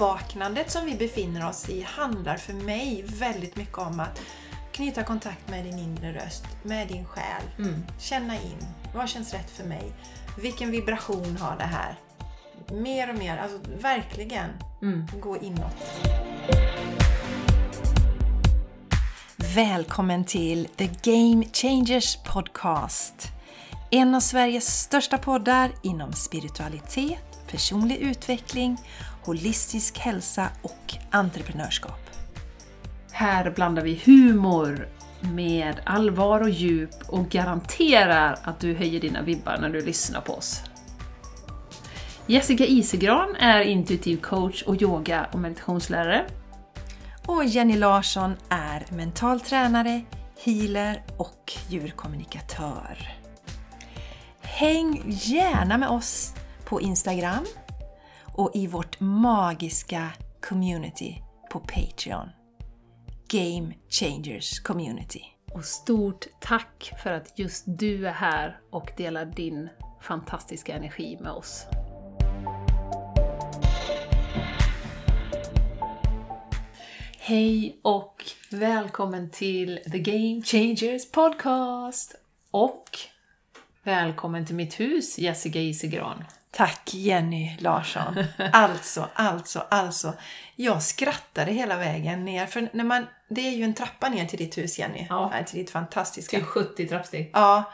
uppvaknandet som vi befinner oss i handlar för mig väldigt mycket om att knyta kontakt med din inre röst, med din själ. Mm. Känna in, vad känns rätt för mig? Vilken vibration har det här? Mer och mer, alltså verkligen Mm. gå inåt. Välkommen till The Game Changers Podcast. En av Sveriges största poddar inom spiritualitet, personlig utveckling, holistisk hälsa och entreprenörskap. Här blandar vi humor med allvar och djup och garanterar att du höjer dina vibbar när du lyssnar på oss. Jessica Isegran är intuitiv coach och yoga och meditationslärare. Och Jenny Larsson är mental tränare, healer och djurkommunikatör. Häng gärna med oss på Instagram och i vårt magiska community på Patreon. Game Changers Community. Och stort tack för att just du är här och delar din fantastiska energi med oss. Hej och välkommen till The Game Changers Podcast! Och välkommen till mitt hus, Jessica Isegran. Tack Jenny Larsson. Alltså, alltså, alltså. Jag skrattade hela vägen ner. För när man, det är ju en trappa ner till ditt hus Jenny. Ja. Till ditt fantastiska. Till 70 trappsteg. Ja.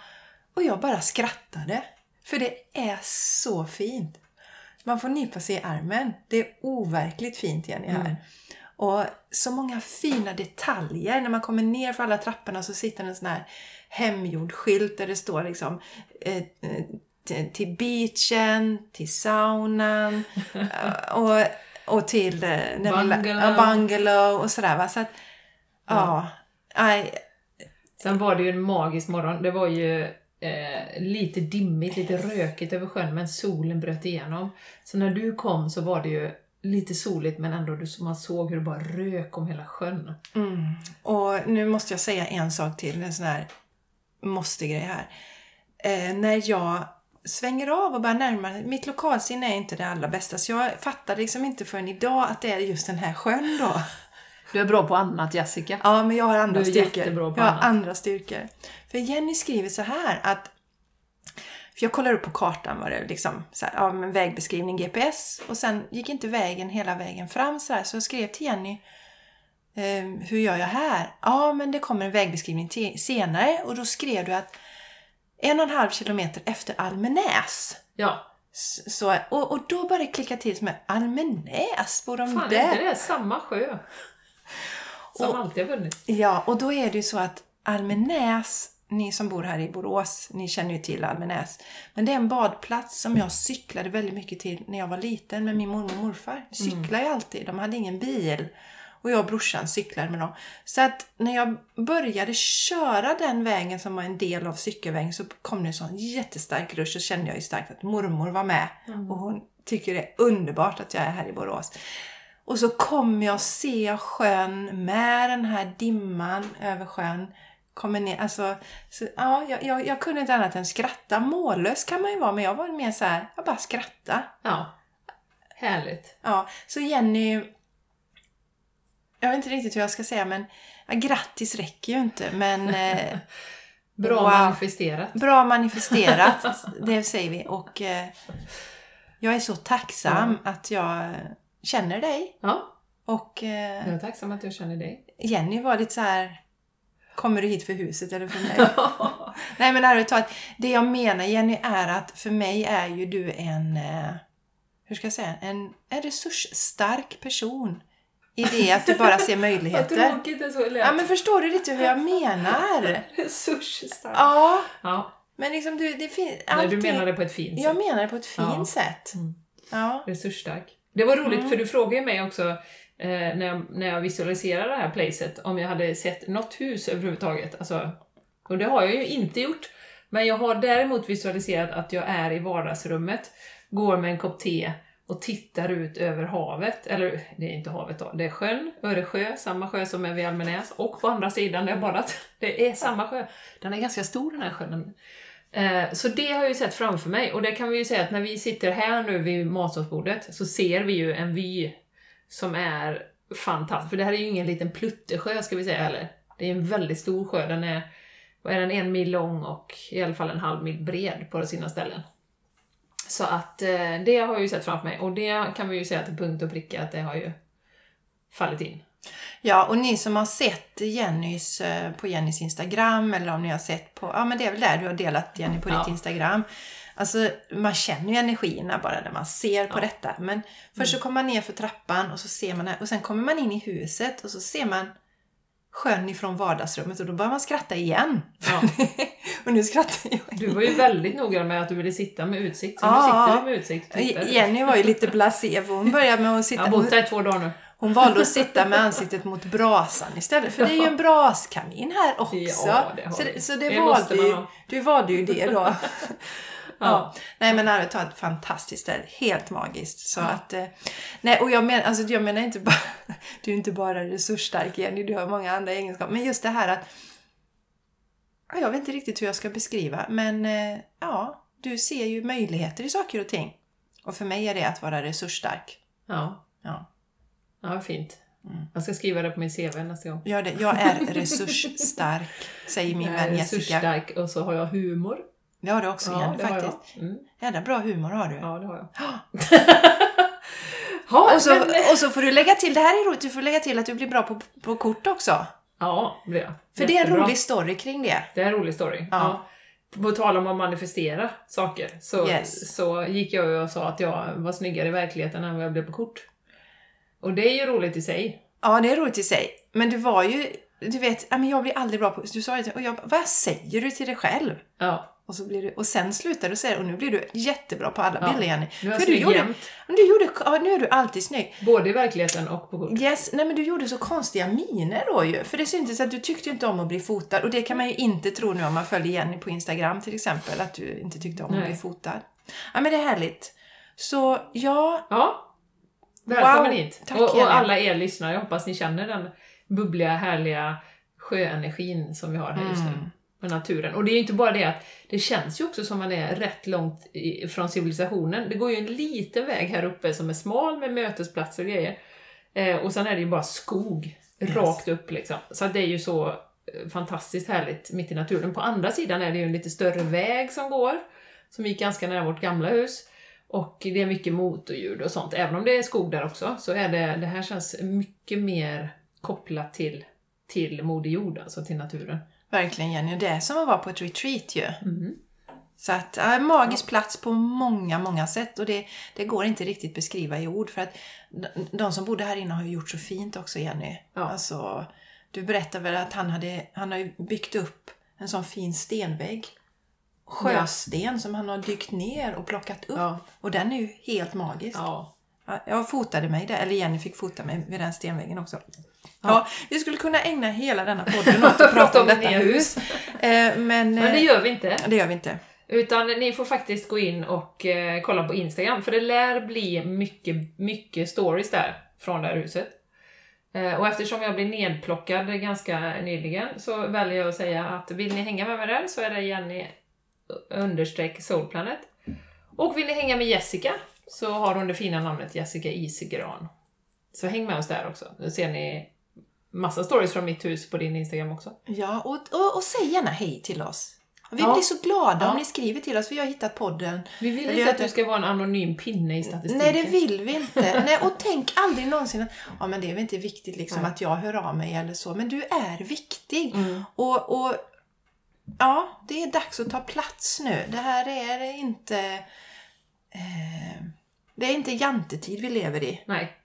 Och jag bara skrattade. För det är så fint. Man får nypa sig i armen. Det är overkligt fint Jenny här. Mm. Och så många fina detaljer. När man kommer ner för alla trapporna så sitter en sån här hemgjord skylt där det står liksom eh, eh, t- till beachen, till saunan eh, och, och till eh, Bungalow. ja, bungalow och sådär. Va? Så att, ja. aj, Sen var det ju en magisk morgon. Det var ju eh, lite dimmigt, lite rökigt över sjön, men solen bröt igenom. Så när du kom så var det ju lite soligt, men ändå du, man såg hur det bara rök om hela sjön. Mm. Och nu måste jag säga en sak till, en sån här måste-grej här. Eh, när jag svänger av och börjar närma mig, mitt lokalsinne är inte det allra bästa, så jag fattar liksom inte förrän idag att det är just den här sjön då. Du är bra på annat, Jessica. Ja, men jag har andra Du är styrkor. jättebra på jag har annat. andra styrkor. För Jenny skriver så här att för jag kollar upp på kartan var det liksom så här, ja, men vägbeskrivning GPS och sen gick inte vägen hela vägen fram så här, så jag skrev till Jenny ehm, hur gör jag här? Ja, men det kommer en vägbeskrivning senare och då skrev du att en och en halv kilometer efter Almenäs. Ja, Så, och, och då började det klicka till som är Almenäs, bor de fan där? är inte det samma sjö? Som Och- alltid har funnits. Ja, och då är det ju så att Almenäs, ni som bor här i Borås, ni känner ju till Almenäs. Men det är en badplats som jag cyklade väldigt mycket till när jag var liten med min mormor och morfar. Cyklade ju alltid, de hade ingen bil. Och jag och brorsan cyklade med dem. Så att när jag började köra den vägen som var en del av cykelvägen så kom det en sån jättestark rush och kände jag ju starkt att mormor var med. Och hon tycker det är underbart att jag är här i Borås. Och så kommer jag se sjön med den här dimman över sjön. Kommer ner, alltså, så, ja, jag, jag, jag kunde inte annat än skratta. Mållös kan man ju vara, men jag var mer så här, jag bara skratta. Ja. Härligt. Ja, så Jenny, jag vet inte riktigt hur jag ska säga, men ja, grattis räcker ju inte, men eh, Bra Wow. manifesterat. bra manifesterat, det säger vi. Och eh, jag är så tacksam att jag känner dig. Ja, Och eh, jag är tacksam att jag känner dig. Jenny var lite så här. Kommer du hit för huset eller för mig? Nej men ärligt talat, det jag menar Jenny är att för mig är ju du en, eh, hur ska jag säga, en, en resursstark person. I det att du bara ser Vad möjligheter. tråkigt det så lät. Ja men förstår du lite hur jag menar? Resursstark. Ja, Ja, men liksom du, det finns Nej, du menar det på ett fint sätt. Jag menar det på ett fint Ja. sätt. Mm. Ja. Resursstark. Det var roligt Mm. för du frågade mig också eh, när, jag, när jag visualiserade det här placet om jag hade sett något hus överhuvudtaget. Alltså, och det har jag ju inte gjort. Men jag har däremot visualiserat att jag är i vardagsrummet, går med en kopp te och tittar ut över havet. Eller det är inte havet då, det är sjön, Öresjö, samma sjö som är vid Almenäs. Och på andra sidan där jag badat, det är samma sjö. Den är ganska stor den här sjön. Eh, så det har jag ju sett framför mig och det kan vi ju säga att när vi sitter här nu vid matsalsbordet så ser vi ju en vy som är fantastisk. För det här är ju ingen liten pluttesjö ska vi säga heller. Det är en väldigt stor sjö. Den är, vad är den, en mil lång och i alla fall en halv mil bred på sina ställen. Så att eh, det har jag ju sett framför mig och det kan vi ju säga till punkt och pricka att det har ju fallit in. Ja, och ni som har sett Jennys eh, på Jennys Instagram eller om ni har sett på, ja men det är väl där du har delat Jenny på Ja. ditt Instagram. Alltså man känner ju energierna bara när man ser på Ja. Mm. detta. Men först så kommer man ner för trappan och så ser man och sen kommer man in i huset och så ser man sjön ifrån vardagsrummet och då börjar man skratta igen. Ja. och nu skrattar jag. Du var ju väldigt noggrann med att du ville sitta med utsikt, så Ja. nu sitter du med utsikt. Tittar. Jenny var ju lite blasé för hon började med att Jag sitta... har bott här i två dagar nu. Hon valde att sitta med ansiktet mot brasan istället. För det är ju en braskamin här också. Ja, det har så vi. det, så det, Det valde ju, du valde ju det då. ja. Ja. Nej men ärligt talat fantastiskt ställe. Helt magiskt. Så att, eh, nej, och jag, men, alltså, jag menar inte bara... Du är inte bara resursstark Jenny, du har många andra egenskaper. Men just det här att... ja, Jag vet inte riktigt hur jag ska beskriva men eh, ja, du ser ju möjligheter i saker och ting. Och för mig är det att vara resursstark. Ja, Ja. ja fint. Mm. Jag ska skriva det på min CV nästa gång. Gör det. Jag är resursstark, säger min Jag vän Jessica. resursstark och så har jag humor. Det har du också Ja, har faktiskt. Mm. Jävla bra humor har du. Ja, det har jag. ha, Och, så, men, och så får du lägga till, det här är roligt, du får lägga till att du blir bra på, på kort också. ja, det blir jag. För det är en rolig story kring det. Det är en rolig story. Ja. Ja. På tal om att manifestera saker så, Yes. så gick jag ju och sa att jag var snyggare i verkligheten än vad jag blev på kort. Och det är ju roligt i sig. Ja, det är roligt i sig. Men du var ju, du vet, jag blir aldrig bra på, du sa det till och jag bara, vad säger du till dig själv? Ja, Och, så blir du, och sen slutar du säga och nu blir du jättebra på alla Ja, bilder Jenny. nu är jag För du gjorde, du gjorde, ja, nu är du alltid snygg. Både i verkligheten och på kort. Yes, nej men du gjorde så konstiga miner då ju. För det syntes att du tyckte inte om att bli fotad. Och det kan man ju inte tro nu om man följer Jenny på Instagram till exempel. Att du inte tyckte om att Nej. bli fotad. Ja men det är härligt. Så ja, Ja. Välkommen Wow. hit. Tack, och, och alla er lyssnare, jag hoppas ni känner den bubbliga, härliga sjöenergin som vi har här just nu. Mm. Med naturen. Och det är ju inte bara det att det känns ju också som man är rätt långt från civilisationen. Det går ju en liten väg här uppe som är smal med mötesplatser och grejer. Eh, och sen är det ju bara skog Yes. rakt upp liksom. Så det är ju så eh, fantastiskt härligt mitt i naturen. På andra sidan är det ju en lite större väg som går, som gick ganska nära vårt gamla hus. Och det är mycket motorljud och sånt. Även om det är skog där också, så är det, det här känns mycket mer kopplat till, till Moder Jord, alltså till naturen. Verkligen Jenny. Och det är som att vara på ett retreat ju. Mm. Så att, ja, en magisk plats på många, många sätt. Och det, det går inte riktigt beskriva i ord. För att de, som bodde här inne har ju gjort så fint också Jenny. Ja. Alltså, du berättade väl att han, hade, han har byggt upp en sån fin stenvägg. Sjösten som han har dykt ner och plockat upp. Ja. Och den är ju helt magisk. Ja. Ja, Jag fotade mig där, eller Jenny fick fota mig vid den stenväggen också. Ja. vi skulle kunna ägna hela denna podden åt att prata om detta hus. Eh, men, Men det eh, gör vi inte. det gör vi inte. Utan ni får faktiskt gå in och eh, kolla på Instagram, för det lär bli mycket, mycket stories där från det här huset. Eh, och eftersom jag blev nedplockad ganska nyligen så väljer jag att säga att vill ni hänga med mig där så är det Jenny understreck Soulplanet. Och vill ni hänga med Jessica så har hon det fina namnet Jessica Isegran. Så häng med oss där också. Då ser ni massa stories från mitt hus på din Instagram också. Ja, och, och, och säg gärna hej till oss. Vi Ja. blir så glada Ja. om ni skriver till oss, för vi har hittat podden. Vi vill inte jag att du ska vara en anonym pinne i statistiken. Nej, det vill vi inte. Nej, och tänk aldrig någonsin att ja, men det är väl inte viktigt liksom Nej. att jag hör av mig eller så. Men du är viktig. Mm. Och, och ja, det är dags att ta plats nu. Det här är inte... Eh, det är inte jantetid vi lever i. Nej.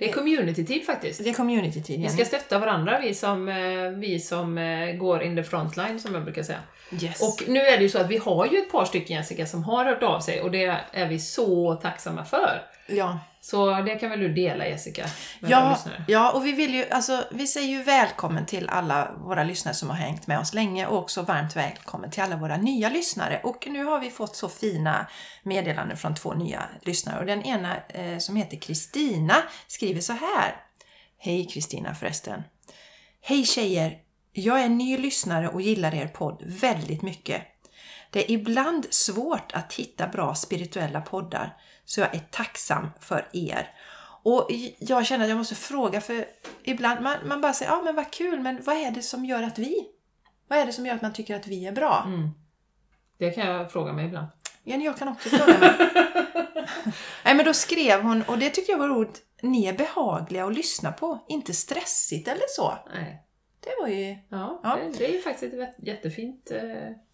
Det är community-tid faktiskt. Det är community-tid, Vi ska stötta varandra, vi som, eh, vi som eh, går in the frontline, som jag brukar säga. Yes. Och nu är det ju så att vi har ju ett par stycken Jessica som har hört av sig och det är vi så tacksamma för. ja. Så det kan väl du dela Jessica med Ja, lyssnare? ja, och vi vill ju, alltså, vi säger ju välkommen till alla våra lyssnare som har hängt med oss länge och också varmt välkommen till alla våra nya lyssnare. Och nu har vi fått så fina meddelanden från två nya lyssnare och den ena eh, som heter Kristina skriver så här. Hej Kristina förresten. Hej tjejer! Jag är ny lyssnare och gillar er podd väldigt mycket. Det är ibland svårt att hitta bra spirituella poddar, så jag är tacksam för er. Och jag känner att jag måste fråga för ibland, man, man bara säger ja men vad kul, men vad är det som gör att vi, vad är det som gör att man tycker att vi är bra? Mm. Det kan jag fråga mig ibland. Jenny, jag kan också fråga mig. Nej men då skrev hon, och det tyckte jag var roligt, ni är behagliga att lyssna på, inte stressigt eller så. Nej. Det var ju... Ja, Ja. Det, det är ju faktiskt ett jättefint eh,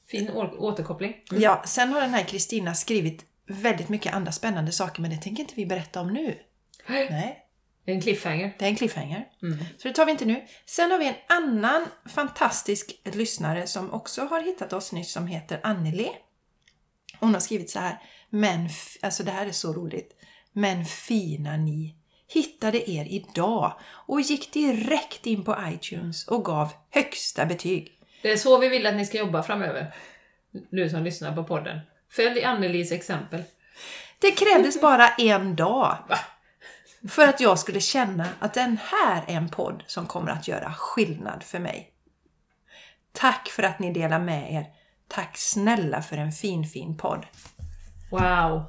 fin återkoppling. Ja, sen har den här Kristina skrivit väldigt mycket andra spännande saker, men det tänker inte vi berätta om nu. Nej, En cliffhanger. det är en cliffhanger. Mm. Så det tar vi inte nu. Sen har vi en annan fantastisk lyssnare som också har hittat oss nyss som heter Anneli. Hon har skrivit så här. Men, alltså det här är så roligt. Men fina ni hittade er idag och gick direkt in på iTunes och gav högsta betyg. Det är så vi vill att ni ska jobba framöver. Du som lyssnar på podden. Följ Annelies exempel. Det krävdes bara en dag för att jag skulle känna att den här är en podd som kommer att göra skillnad för mig. Tack för att ni delar med er. Tack snälla för en fin, fin podd. Wow!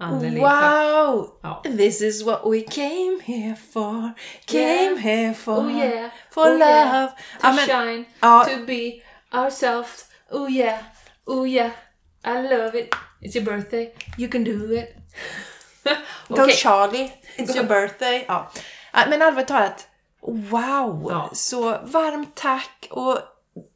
Anneli. tack. Wow! Ja. This is what we came here for. Came Yeah. here for. Oh yeah! For oh love. Yeah. To men- shine, ja. to be ourselves. Oh yeah! Oh yeah! I love it. It's your birthday. You can do it. Go Okej. Charlie, it's your birthday. Ja. Ja, Men allvarligt talat, wow! Ja. Så varmt tack! Och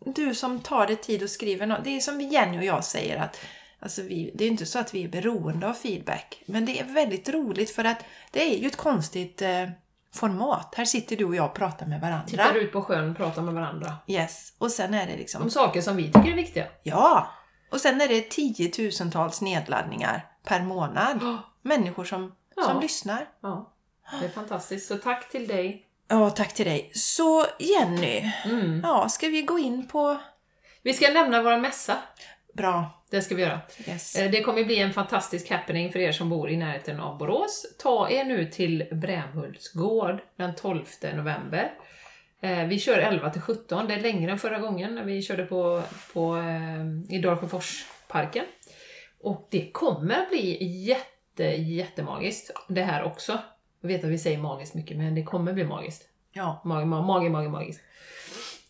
du som tar dig tid och skriver något. Det är som Jenny och jag säger att alltså vi, det är inte så att vi är beroende av feedback. Men det är väldigt roligt för att det är ju ett konstigt eh, format. Här sitter du och jag och pratar med varandra. Tittar ut på sjön och pratar med varandra. Yes. Och sen är det liksom Om saker som vi tycker är viktiga. Ja! Och sen är det tiotusentals nedladdningar per månad. Människor som, Ja. som lyssnar. Ja, det är fantastiskt. Så tack till dig. Ja, tack till dig. Så Jenny, Mm. ja, ska vi gå in på... Vi ska nämna våra mässa. Bra. Det ska vi göra. Yes. Eh, Det kommer bli en fantastisk happening för er som bor i närheten av Borås. Ta er nu till Brämhults gård den 12 november. Eh, Vi kör 11 till 17, det är längre än förra gången när vi körde på, på, eh, i Dalsjöforsparken. Och det kommer bli jätte, jättemagiskt det här också. Jag vet att vi säger magiskt mycket, men det kommer bli magiskt. Ja. Magi, ma- magi, magi, magiskt.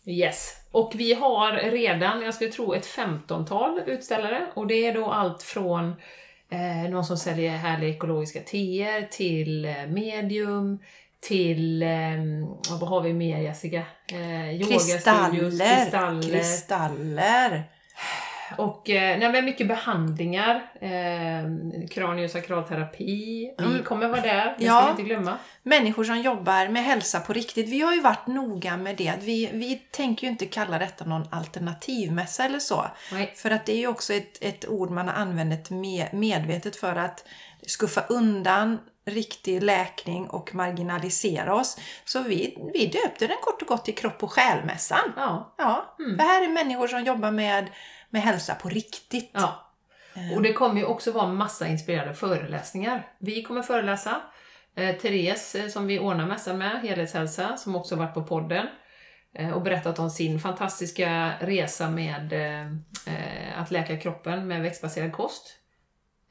Yes. Och vi har redan, jag skulle tro, ett 15-tal utställare. Och det är då allt från eh, någon som säljer härliga ekologiska teer till eh, medium, till, eh, vad har vi mer Jessica? Eh, Kristaller. kristaller. Kristaller. Och eh, nej, men mycket behandlingar, eh, kranio och sakralterapi. Vi Mm. kommer vara där, det Ja. ska vi inte glömma. Människor som jobbar med hälsa på riktigt. Vi har ju varit noga med det. Vi, vi tänker ju inte kalla detta någon alternativmässa eller så. Nej. För att det är ju också ett, ett ord man har använt med, medvetet för att skuffa undan riktig läkning och marginalisera oss. Så vi, vi döpte den kort och gott till kropp och själmässan. Ja. Ja, Mm. det här är människor som jobbar med, med hälsa på riktigt. Ja. Och det kommer ju också vara massa inspirerade föreläsningar. Vi kommer föreläsa. Eh, Therese eh, som vi ordnar mässan med, Helhetshälsa, som också varit på podden eh, och berättat om sin fantastiska resa med eh, eh, att läka kroppen med växtbaserad kost.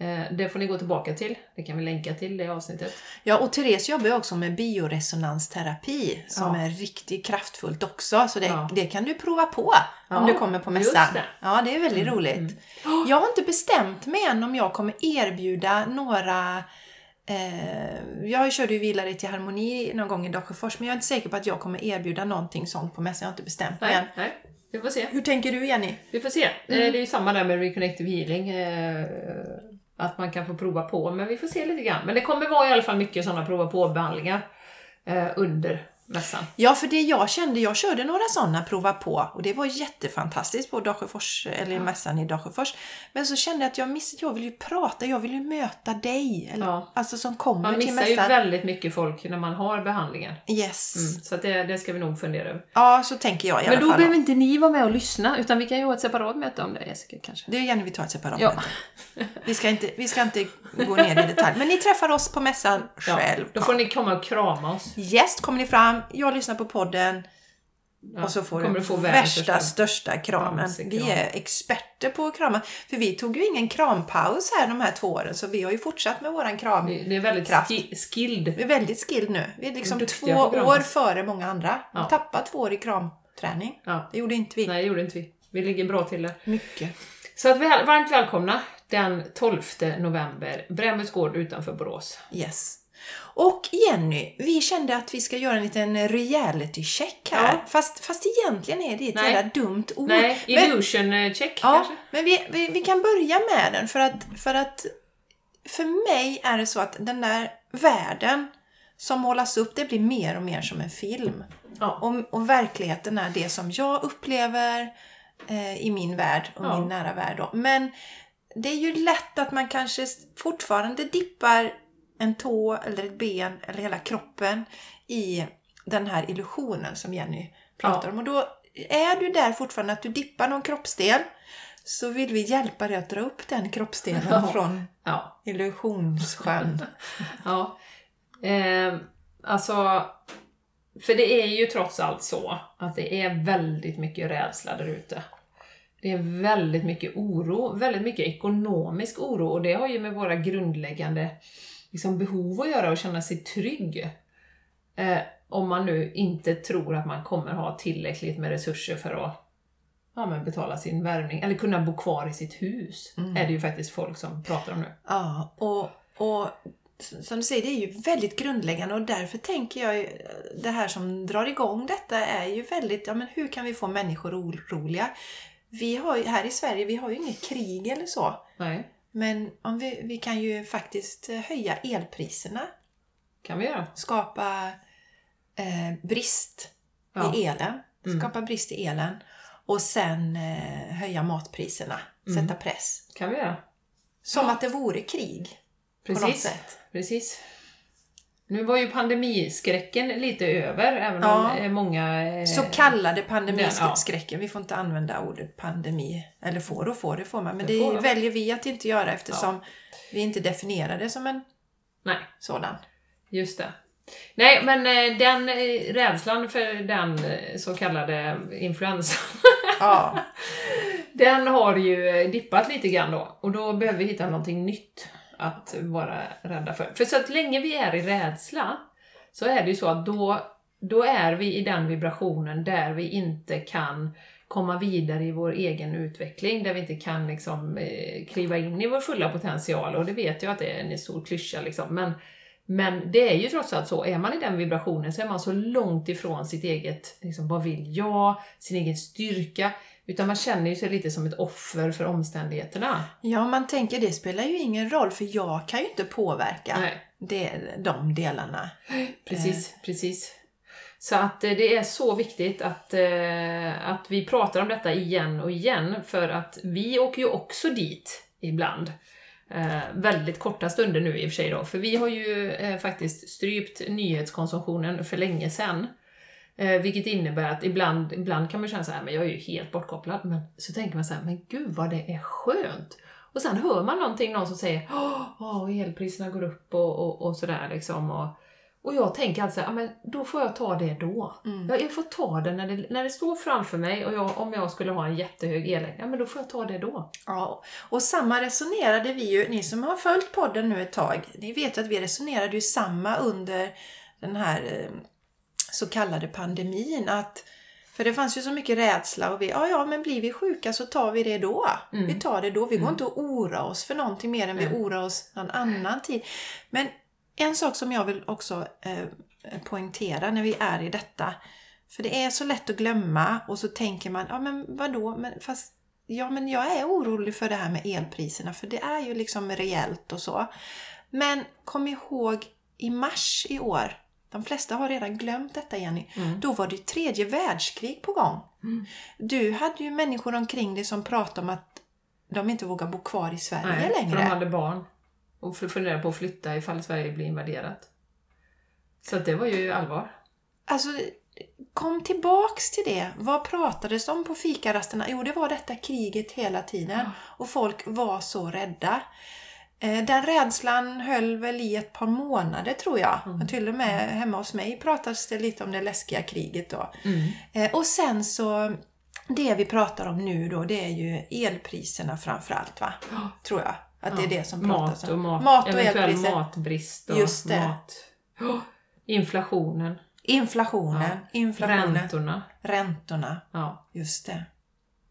Eh, det får ni gå tillbaka till. Det kan vi länka till det avsnittet. Ja, och Therese jobbar ju också med bioresonansterapi som Ja. är riktigt kraftfullt också. Så det, Ja. det kan du prova på om Ja, du kommer på mässan. det. Ja, det är väldigt Mm, roligt. Jag har inte bestämt mig än om jag kommer erbjuda några Eh, jag körde ju Vila dig till harmoni någon gång i Dalsjöfors men jag är inte säker på att jag kommer erbjuda någonting sånt på mässan. Jag har inte bestämt mig än. nej, vi får se. Hur tänker du Jenny? Vi får se. Eh, Det är ju samma där med Reconnective Healing. Att man kan få prova på, men vi får se lite grann. Men det kommer vara i alla fall mycket sådana prova på-behandlingar eh, under mässan. Ja, för det jag kände, jag körde några sådana prova på och det var jättefantastiskt på Dalsjöfors, eller i mässan i Dalsjöfors. Men så kände jag att jag miss, jag vill ju prata, jag vill ju möta dig. Eller, Ja. Alltså som kommer Man till missar ju mässan. väldigt mycket folk när man har behandlingen. Yes. Mm, så det, det ska vi nog fundera över. Ja, så tänker jag i alla Men då fall. behöver inte ni vara med och lyssna, utan vi kan ju ha ett separat möte om det Jessica kanske. Det är gärna vi tar ett separat Ja. möte. Vi ska, inte, vi ska inte gå ner i detalj. Men ni träffar oss på mässan Ja, själv. då får ni komma och krama oss. Yes, kommer ni fram, jag lyssnar på podden. Ja, och så får du få värsta, största- kramen. Kramsekram. Vi är experter på att krama. För vi tog ju ingen krampaus här de här två åren, så vi har ju fortsatt med våran kram. Det, är väldigt Kraft. ski- skilled. Vi är väldigt skilled nu. Vi är liksom Vi två år före många andra. Vi Ja. har tappat två år i kramträning. Ja. Det gjorde inte vi. Nej, det gjorde inte vi. Vi ligger bra till där. Mycket. Så att väl, varmt välkomna den 12 november, Brämhus gård utanför Borås. Yes. Och Jenny, vi kände att vi ska göra en liten reality check här. Ja. Fast, fast egentligen är det ett Nej. jävla dumt ord. Nej, Men- illusion eh, check Ja, kanske? men vi, vi, vi kan börja med den för att, för att för mig är det så att den där världen som målas upp, det blir mer och mer som en film. Ja. Och, och verkligheten är det som jag upplever eh, i min värld och Ja. min nära värld. Då. Men det är ju lätt att man kanske fortfarande dippar en tå eller ett ben eller hela kroppen i den här illusionen som Jenny pratar Ja. om. Och då är du där fortfarande att du dippar någon kroppsdel så vill vi hjälpa dig att dra upp den kroppsdelen Ja. från Ja. illusionssjön. ja. Eh, alltså, för det är ju trots allt så att det är väldigt mycket rädsla där ute. Det är väldigt mycket oro, väldigt mycket ekonomisk oro och det har ju med våra grundläggande liksom, behov att göra och känna sig trygg. Eh, om man nu inte tror att man kommer ha tillräckligt med resurser för att ja, men betala sin värvning eller kunna bo kvar i sitt hus. Mm. Är det ju faktiskt folk som pratar om nu. Ja, och, och som du säger, det är ju väldigt grundläggande och därför tänker jag ju, det här som drar igång detta är ju väldigt, ja men hur kan vi få människor oroliga? Vi har ju, här i Sverige, vi har ju inget krig eller så. Nej, Men om vi, vi kan ju faktiskt höja elpriserna, kan vi göra. skapa eh, brist Ja. i elen, Mm. skapa brist i elen och sen eh, höja matpriserna, Mm. sätta press. kan vi göra. Som att det vore krig på något Precis. sätt. Precis. Nu var ju pandemiskräcken lite över, även Ja. om eh, många... eh, Så kallade ja. pandemiskräcken. Vi får inte använda ordet pandemi. Eller får och får, det får man. Men Det det, väljer vi att inte göra eftersom vi inte definierar det som en Nej, sådan. just det. Nej, men eh, den rädslan för den så kallade influensan, Ja, den har ju dippat lite grann då. Och då behöver vi hitta någonting nytt att vara rädda för. För så att länge vi är i rädsla, så är det ju så att då, då är vi i den vibrationen där vi inte kan komma vidare i vår egen utveckling, där vi inte kan liksom, eh, kliva in i vår fulla potential. Och det vet jag att det är en stor klyscha liksom. Men, men det är ju trots allt så, är man i den vibrationen så är man så långt ifrån sitt eget, liksom, vad vill jag, sin egen styrka. Utan man känner ju sig lite som ett offer för omständigheterna. ja, man tänker det spelar ju ingen roll för jag kan ju inte påverka Nej. det, de delarna. Precis, precis. Så att eh, det är så viktigt att, eh, att vi pratar om detta igen och igen, för att vi åker ju också dit ibland. Eh, väldigt korta stunder nu i och för sig då, för vi har ju eh, faktiskt strypt nyhetskonsumtionen för länge sedan. Eh, vilket innebär att ibland, ibland kan man känna så här, men jag är ju helt bortkopplad. Men så tänker man så här, men gud vad det är skönt! Och sen hör man någonting, någon som säger åh, åh elpriserna går upp och, och, och sådär liksom. Och, och jag tänker alltså, ja men då får jag ta det då. Mm. Jag, jag får ta det när, det när det står framför mig och jag, om jag skulle ha en jättehög elräkning, ja men då får jag ta det då. Ja, och samma resonerade vi ju, ni som har följt podden nu ett tag, ni vet att vi resonerade ju samma under den här eh, så kallade pandemin. Att, för det fanns ju så mycket rädsla och vi, ja ja men blir vi sjuka så tar vi det då. Mm. Vi tar det då. Vi går Mm. inte att ora oss för någonting mer än vi orar oss någon annan tid. Men en sak som jag vill också eh, poängtera när vi är i detta. För det är så lätt att glömma och så tänker man, ja men vadå, men fast Ja, men jag är orolig för det här med elpriserna för det är ju liksom reellt och så. Men kom ihåg i mars i år, de flesta har redan glömt detta Jenny, Mm. då var det tredje världskrig på gång. Mm. Du hade ju människor omkring dig som pratade om att de inte vågar bo kvar i Sverige Nej, längre. för de hade barn. Och funderade på att flytta ifall Sverige blir invaderat. Så det var ju allvar. Alltså, kom tillbaks till det. Vad pratades om på fikarasterna? Jo, det var detta kriget hela tiden. Och folk var så rädda. Eh, Den rädslan höll väl i ett par månader tror jag. Mm. Och till och med hemma hos mig pratas det lite om det läskiga kriget då. Mm. Eh, Och sen så, det vi pratar om nu då, det är ju elpriserna framförallt va? Tror jag. Att det är det som pratas mat om. och mat, mat och eventuell elpriser. matbrist och Just det. mat. Oh, inflationen, Inflationen. Ja. Inflationen. räntorna. Räntorna. Ja. Just det.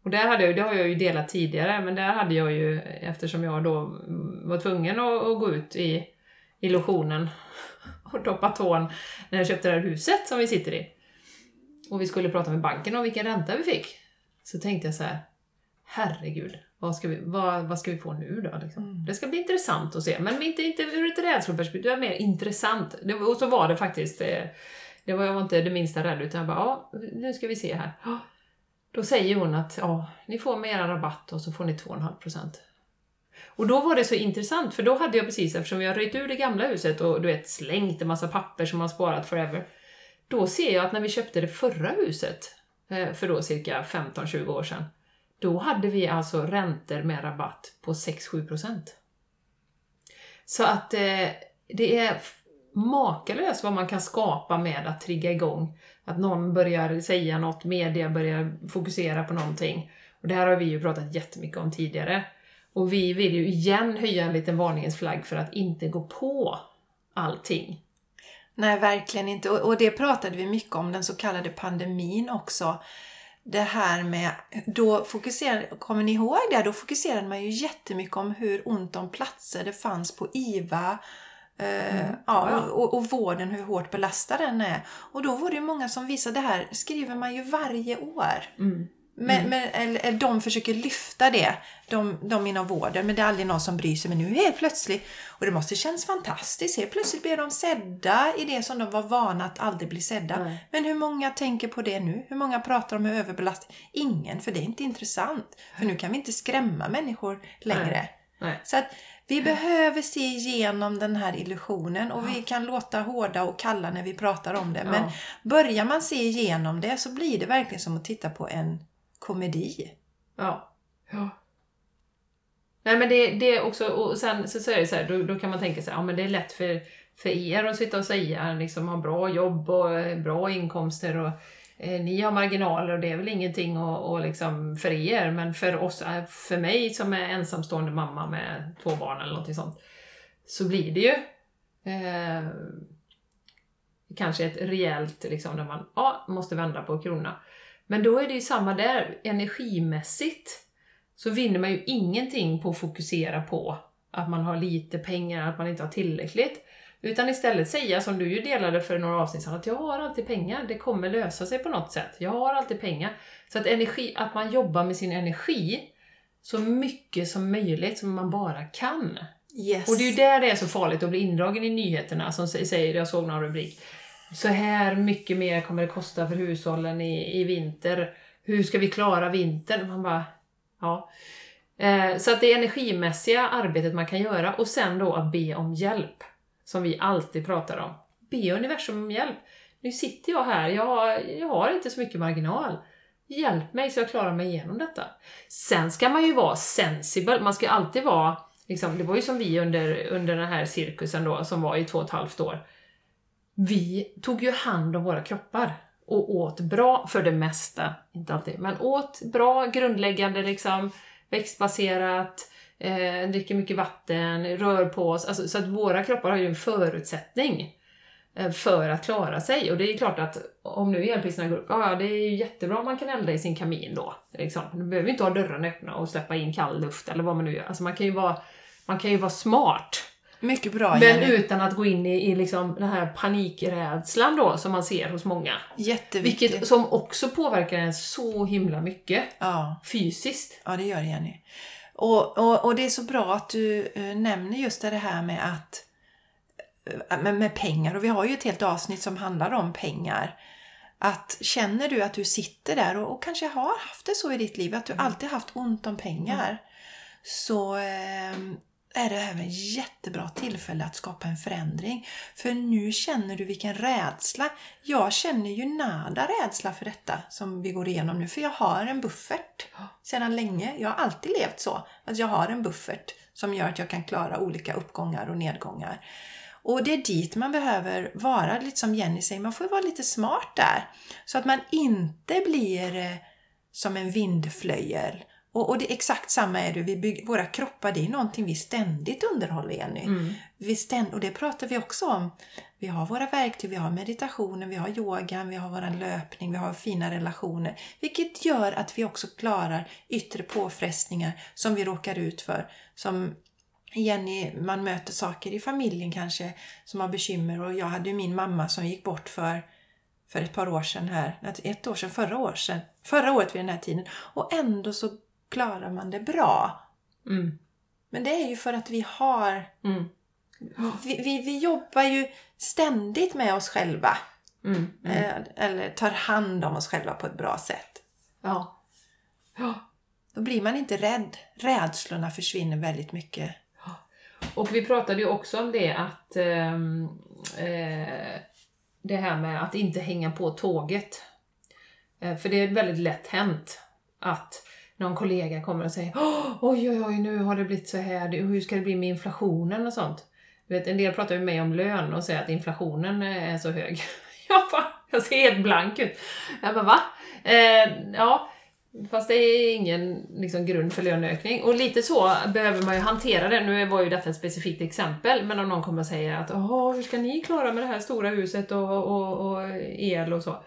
Och där hade jag, det har jag ju delat tidigare, men där hade jag ju, eftersom jag då var tvungen att, att gå ut i, i lotionen och doppa tån när jag köpte det här huset som vi sitter i. Och vi skulle prata med banken om vilken ränta vi fick. Så tänkte jag så här, herregud, vad ska vi, vad, vad ska vi få nu då? Liksom? Mm. Det ska bli intressant att se, men inte, inte ur ett rädsloperspektiv, det var mer intressant. Det, och så var det faktiskt. Det, det var, jag var inte det minsta rädd, utan jag bara, ja, nu ska vi se här. Då säger hon att ja, ni får med era rabatt och så får ni 2,5%. Och då var det så intressant, för då hade jag precis, eftersom jag röjt ur det gamla huset och du vet slängt en massa papper som man sparat forever. Då ser jag att när vi köpte det förra huset, eh, för då cirka 15-20 år sedan, då hade vi alltså räntor med rabatt på 6-7%. Så att eh, det är makalöst vad man kan skapa med att trigga igång. Att någon börjar säga något, media börjar fokusera på någonting. Och det här har vi ju pratat jättemycket om tidigare. Och vi vill ju igen höja en liten varningens flagg för att inte gå på allting. Nej, verkligen inte. Och, och det pratade vi mycket om, den så kallade pandemin också. Det här med, då fokuserade, kommer ni ihåg det? Då fokuserade man ju jättemycket om hur ont om platser det fanns på IVA. Eh, ja, Ja. och, och vården, hur hårt belastad den är. Och då var det många som visade, det här skriver man ju varje år. Mm. Men, men, eller, de försöker lyfta det, de, de inom vården, men det är aldrig någon som bryr sig. Men nu helt plötsligt, och det måste känns fantastiskt, helt plötsligt blir de sedda i det som de var vana att aldrig bli sedda. Nej. Men hur många tänker på det nu? Hur många pratar om överbelastning? Ingen, för det är inte intressant. För nu kan vi inte skrämma människor längre. Nej. Så att vi behöver se igenom den här illusionen och vi kan låta hårda och kalla när vi pratar om det. Men Ja. börjar man se igenom det så blir det verkligen som att titta på en komedi. Ja. ja. Nej men det, det är också, och sen så, så är det så här, då, då kan man tänka sig, ja men det är lätt för, för er att sitta och säga, liksom ha bra jobb och eh, bra inkomster och Eh, ni har marginaler och det är väl ingenting och, och liksom för er, men för oss, eh, för mig som är ensamstående mamma med två barn eller någonting sånt, så blir det ju eh, kanske ett rejält, liksom, där man ja, måste vända på krona. Men då är det ju samma där, energimässigt så vinner man ju ingenting på att fokusera på att man har lite pengar, att man inte har tillräckligt. Utan istället säga som du ju delade för några avsnitt sedan, att jag har alltid pengar, det kommer lösa sig på något sätt. Jag har alltid pengar. Så att, energi, att man jobbar med sin energi så mycket som möjligt som man bara kan. Yes. Och det är ju där det är så farligt att bli indragen i nyheterna som sä- säger, jag såg någon rubrik, så här mycket mer kommer det kosta för hushållen i, i vinter. Hur ska vi klara vintern? Man bara, ja. Eh, så att det är energimässiga arbetet man kan göra och sen då att be om hjälp. Som vi alltid pratar om. Be universum om hjälp. Nu sitter jag här, jag har, jag har inte så mycket marginal. Hjälp mig så jag klarar mig igenom detta. Sen ska man ju vara sensible, man ska alltid vara, liksom, det var ju som vi under, under den här cirkusen då, som var i två och ett halvt år. Vi tog ju hand om våra kroppar och åt bra, för det mesta, inte alltid, men åt bra, grundläggande liksom, växtbaserat, eh, dricker mycket vatten, rör på oss, alltså, så att våra kroppar har ju en förutsättning eh, för att klara sig. Och det är klart att om nu elpriserna går upp, ja det är ju jättebra om man kan elda i sin kamin då. Liksom. Du behöver inte ha dörrarna öppna och släppa in kall luft eller vad man nu gör. Alltså man kan ju vara, man kan ju vara smart. Mycket bra Men Jenny. utan att gå in i, i liksom den här panikrädslan då som man ser hos många. Jätteviktigt. Vilket som också påverkar en så himla mycket Ja. fysiskt. Ja, det gör det Jenny. Och, och, och det är så bra att du eh, nämner just det här med att eh, med, med pengar. Och vi har ju ett helt avsnitt som handlar om pengar. Att känner du att du sitter där och, och kanske har haft det så i ditt liv, att du alltid haft ont om pengar. Så, eh, är det även jättebra tillfälle att skapa en förändring. För nu känner du vilken rädsla. Jag känner ju nada rädsla för detta som vi går igenom nu. För jag har en buffert sedan länge. Jag har alltid levt så. Att jag har en buffert som gör att jag kan klara olika uppgångar och nedgångar. Och det är dit man behöver vara, lite som Jenny säger, man får vara lite smart där. Så att man inte blir eh, som en vindflöjel. Och, och det exakt samma är det, vi bygger, våra kroppar det är någonting vi ständigt underhåller Jenny. Mm. Vi ständ, och det pratar vi också om. Vi har våra verktyg, vi har meditationen, vi har yogan, vi har våran löpning, vi har fina relationer. Vilket gör att vi också klarar yttre påfrestningar som vi råkar ut för. Som Jenny, man möter saker i familjen kanske som har bekymmer och jag hade ju min mamma som gick bort för, för ett par år sedan här, ett år sedan, förra år sedan, förra året vid den här tiden och ändå så klarar man det bra. Mm. Men det är ju för att vi har, Mm. vi, vi, vi jobbar ju ständigt med oss själva. Mm. Mm. Eh, Eller tar hand om oss själva på ett bra sätt. Ja. Då blir man inte rädd. Rädslorna försvinner väldigt mycket. Och vi pratade ju också om det att ehm, eh, det här med att inte hänga på tåget. Eh, för det är väldigt lätt hänt att någon kollega kommer och säger oj oj oj nu har det blivit så här, hur ska det bli med inflationen och sånt. Du vet, en del pratar med mig om lön och säger att inflationen eh, är så hög. Jag bara, jag ser helt blank ut. Jag bara va? Eh, ja, Fast det är ingen liksom, grund för löneökning. Och lite så behöver man ju hantera det. Nu var ju detta ett specifikt exempel, men om någon kommer och säger att Åh, hur ska ni klara med det här stora huset och, och, och el och så.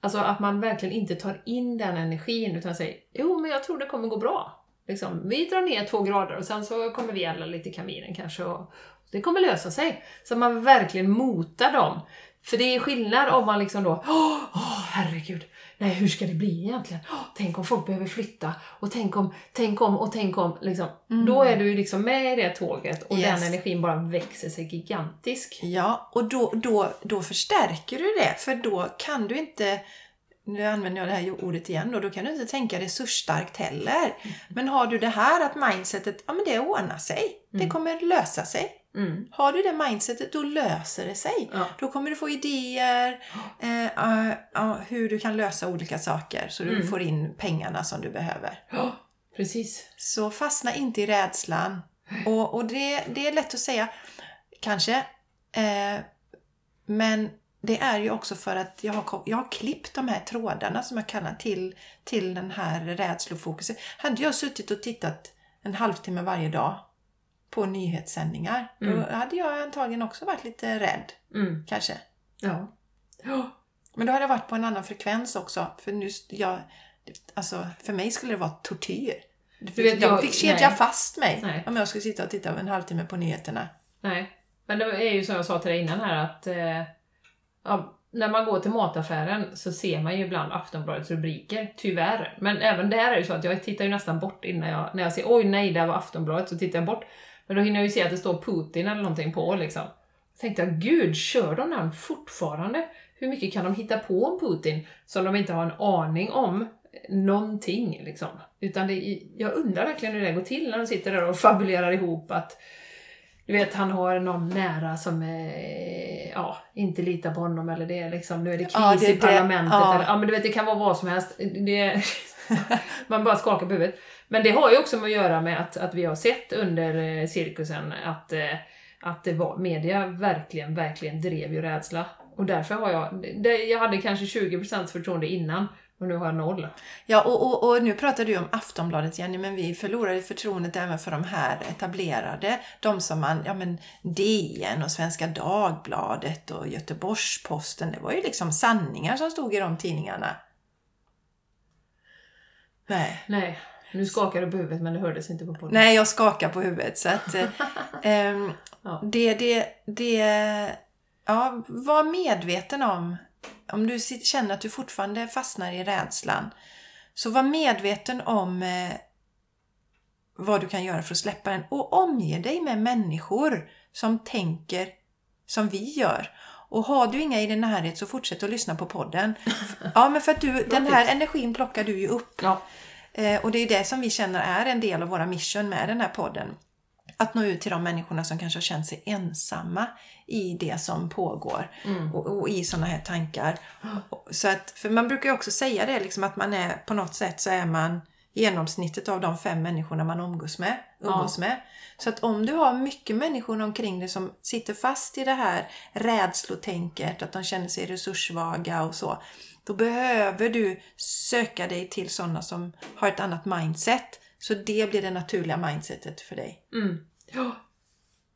Alltså att man verkligen inte tar in den energin utan säger Jo, men jag tror det kommer gå bra. Liksom, vi drar ner två grader och sen så kommer vi elda lite i kaminen kanske och det kommer lösa sig. Så man verkligen motar dem. För det är skillnad om man liksom då Åh, åh, herregud, nej hur ska det bli egentligen? Åh, tänk om folk behöver flytta och tänk om, tänk om och tänk om. Liksom. Då är du liksom med i det tåget och Yes. den energin bara växer sig gigantisk. Ja, och då, då, då förstärker du det. För då kan du inte, nu använder jag det här ordet igen då, då kan du inte tänka resursstarkt heller. Men har du det här att mindsetet, ja men det ordnar sig. Det kommer lösa sig. Mm. Har du det mindsetet, då löser det sig. Ja. Då kommer du få idéer eh, eh, eh, hur du kan lösa olika saker så du Mm. får in pengarna som du behöver. Ja, precis. Så fastna inte i rädslan. Och, och det, det är lätt att säga, kanske. Eh, men det är ju också för att jag har, jag har klippt de här trådarna som jag kallar till, till den här rädslofokuset. Hade jag suttit och tittat en halvtimme varje dag på nyhetssändningar, Mm. då hade jag antagligen också varit lite rädd. Mm. Kanske. Ja. Men då hade jag varit på en annan frekvens också. För nu, jag, alltså, för mig skulle det vara tortyr. Du vet, jag jag- fick kedja nej. fast mig Nej. om jag skulle sitta och titta en halvtimme på nyheterna. Nej, men det är ju som jag sa till dig innan här att eh, ja, när man går till mataffären så ser man ju ibland Aftonbladets rubriker, tyvärr. Men även där är det ju så att jag tittar ju nästan bort innan jag, när jag ser oj nej, där var Aftonbladet, så tittar jag bort. Men då hinner jag ju se att det står Putin eller någonting på liksom. Så tänkte jag, gud, kör de den fortfarande? Hur mycket kan de hitta på om Putin som de inte har en aning om någonting liksom? Utan det, jag undrar verkligen hur det går till när de sitter där och fabulerar ihop att du vet, han har någon nära som eh, ja, inte litar på honom eller det är liksom, nu är det kris Ja, det i det. parlamentet. Ja. Eller, ja, men du vet, det kan vara vad som helst. Det, man bara skakar på huvudet. Men det har ju också att göra med att, att vi har sett under eh, cirkusen att, eh, att det var, media verkligen, verkligen drev ju rädsla. Och därför har jag, det, jag hade kanske 20% förtroende innan och nu har jag noll. Ja, och, och, och nu pratar du om Aftonbladet Jenny, men vi förlorade förtroendet även för de här etablerade. De som man, ja men DN och Svenska Dagbladet och Göteborgs-Posten, det var ju liksom sanningar som stod i de tidningarna. Nej. Nej, nu skakar du på huvudet men det hördes inte på podden. Nej, jag skakar på huvudet. Så att, eh, ehm, Ja. det, det, det, ja, var medveten om, om du känner att du fortfarande fastnar i rädslan, så var medveten om eh, vad du kan göra för att släppa den och omge dig med människor som tänker som vi gör. Och har du inga i din närhet så fortsätt att lyssna på podden. Ja, men för att du, den här energin plockar du ju upp. Ja. Eh, och det är det som vi känner är en del av våra mission med den här podden. att nå ut till de människorna som kanske har känt sig ensamma i det som pågår Mm. och, och i sådana här tankar. Så att, för man brukar ju också säga det liksom att man är på något sätt så är man genomsnittet av de fem människorna man umgås med. Umgås med. Så att om du har mycket människor omkring dig som sitter fast i det här rädslotänket, att de känner sig resurssvaga och så. Då behöver du söka dig till sådana som har ett annat mindset. Så det blir det naturliga mindsetet för dig. Mm. Ja.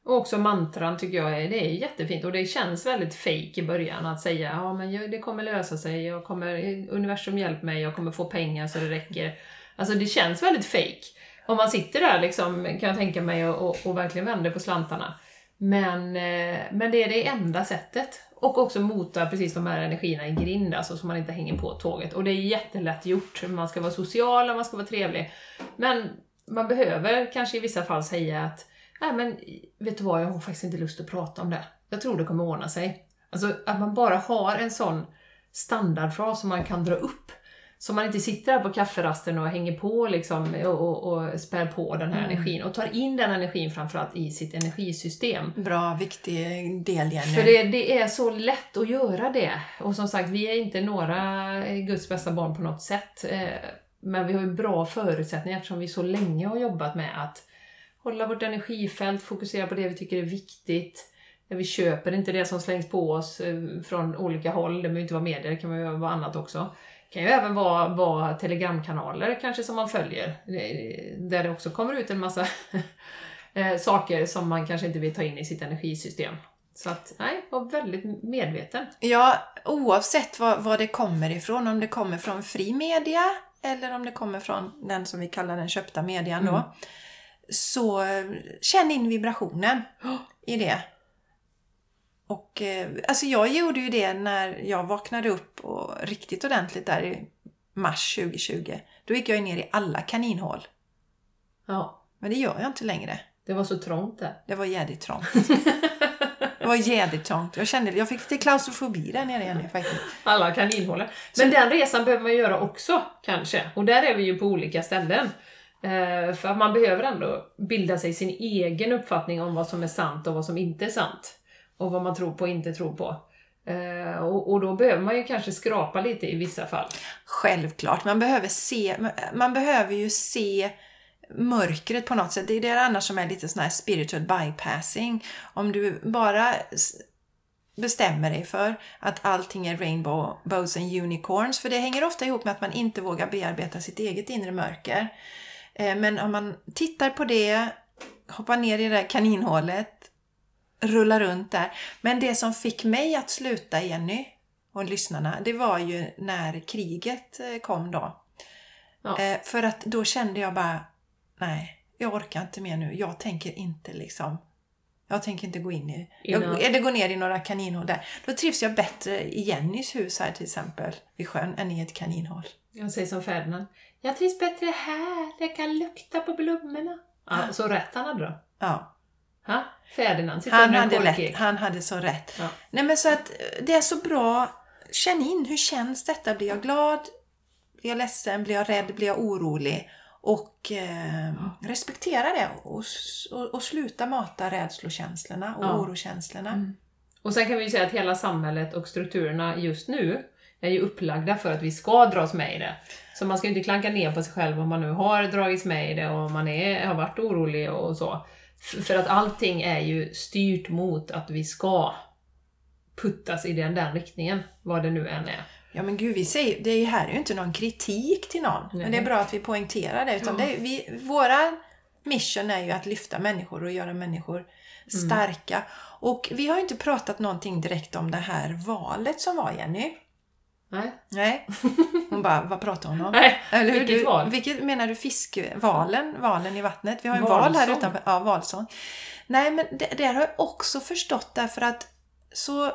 Och också mantran tycker jag är, det är jättefint och det känns väldigt fake i början att säga ja men det kommer lösa sig, jag kommer, universum hjälp mig, jag kommer få pengar så det räcker. Alltså det känns väldigt fake. Om man sitter där liksom, kan jag tänka mig, och, och, och verkligen vänder på slantarna. Men, eh, men det är det enda sättet. Och också mota precis de här energierna i grind, alltså så man inte hänger på tåget. Och det är jättelätt gjort. Man ska vara social och man ska vara trevlig. Men man behöver kanske i vissa fall säga att Nej men vet du vad, jag har faktiskt inte lust att prata om det. Jag tror det kommer ordna sig. Alltså att man bara har en sån standardfras som man kan dra upp. Så man inte sitter här på kafferasten och hänger på liksom och, och, och spär på den här Mm. energin och tar in den energin framförallt i sitt energisystem. Bra, viktig del Jenny. För det, det är så lätt att göra det. Och som sagt, vi är inte några Guds bästa barn på något sätt. Eh, Men vi har ju bra förutsättningar eftersom vi så länge har jobbat med att hålla vårt energifält, fokusera på det vi tycker är viktigt. Vi köper inte det som slängs på oss eh, från olika håll. Det behöver inte vara medier, det kan vara annat också. Kan ju även vara, vara telegramkanaler kanske som man följer. eh, Där det också kommer ut en massa eh, saker som man kanske inte vill ta in i sitt energisystem. Så att, nej, var väldigt medveten. Ja, oavsett vad, vad det kommer ifrån, om det kommer från fri media eller om det kommer från den som vi kallar den köpta median då. Mm. Så eh, känn in vibrationen i det. Och eh, alltså jag gjorde ju det när jag vaknade upp och riktigt ordentligt där i mars 2020. Då gick jag ju ner i alla kaninhål. Ja, Men det gör jag inte längre. det var så trångt där. Det var jädrigt trångt. Det var jädrigt trångt. Jag kände, jag fick lite klaustrofobi där nere igen faktiskt. Alla kaninhålor. Men den resan behöver man göra också, kanske. Och där är vi ju på olika ställen. Eh, för man behöver ändå bilda sig sin egen uppfattning om vad som är sant och vad som inte är sant. Och vad man tror på och inte tror på. Eh, och, och då behöver man ju kanske skrapa lite i vissa fall. Självklart, man behöver se, man behöver ju se mörkret på något sätt. Det är det annars som är lite sån här spiritual bypassing. Om du bara bestämmer dig för att allting är rainbows and unicorns. För det hänger ofta ihop med att man inte vågar bearbeta sitt eget inre mörker. Eh, men om man tittar på det, hoppar ner i det där kaninhålet, rullar runt där. Men det som fick mig att sluta, Jenny, och lyssnarna, det var ju när kriget eh, kom då. Ja. Eh, För att då kände jag bara, nej, jag orkar inte mer nu. Jag tänker inte liksom, jag tänker inte gå in i, jag, eller gå ner i några kaninhål där. Då trivs jag bättre i Jennys hus här till exempel, vid sjön, än i ett kaninhål. Jag säger som Ferdinand. Jag trivs bättre här, jag kan lukta på blommorna. Ja, så rätt han hade då. Ja, Ha? Ferdinand sitter han hade, lätt, han hade så rätt. Ja. Nej men så att eh, det är så bra, känn in, hur känns detta? Blir jag glad? Blir jag ledsen? Blir jag rädd? Blir jag orolig? Och eh, respektera det och, och, och sluta mata rädslokänslorna och Ja. orokänslorna. Mm. Och sen kan vi ju säga att hela samhället och strukturerna just nu är ju upplagda för att vi ska dras med i det. Så man ska ju inte klanka ner på sig själv om man nu har dragits med i det och man är, har varit orolig och så. För att allting är ju styrt mot att vi ska puttas i den, den riktningen, vad det nu än är. Ja men gud, vi säger, det är ju här är ju inte någon kritik till någon. Nej. Men det är bra att vi poängterar det. Utan Ja. det är, vi, våra mission är ju att lyfta människor och göra människor starka. Och vi har ju inte pratat någonting direkt om det här valet som var, Jenny. Nej? Nej. Hon bara, vad pratar hon om? Nej, Eller hur? vilket du, val? Vilket menar du? Fiskvalen? Valen i vattnet? Vi har en val här utanför. Ja, valsång. Nej, men det, det har jag också förstått därför att så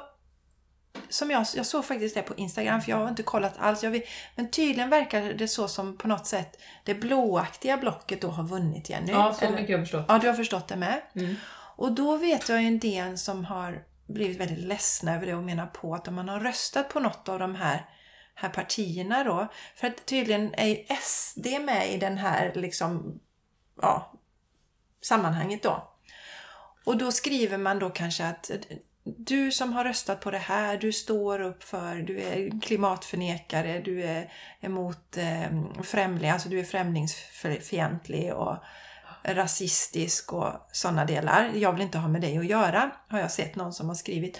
som jag, jag såg faktiskt det på Instagram, för jag har inte kollat alls. Vet, men tydligen verkar det så som på något sätt det blåaktiga blocket då har vunnit Jenny. Ja, så mycket har jag förstått. Ja, du har förstått det med. Mm. Och då vet jag ju en del som har blivit väldigt ledsna över det och menar på att om man har röstat på något av de här, här partierna då, för att tydligen är ju SD med i den här liksom, ja, sammanhanget då. Och då skriver man då kanske att du som har röstat på det här, du står upp för, du är klimatförnekare, du är emot eh, främling, alltså du är främlingsfientlig och rasistisk och sådana delar. Jag vill inte ha med dig att göra, har jag sett någon som har skrivit.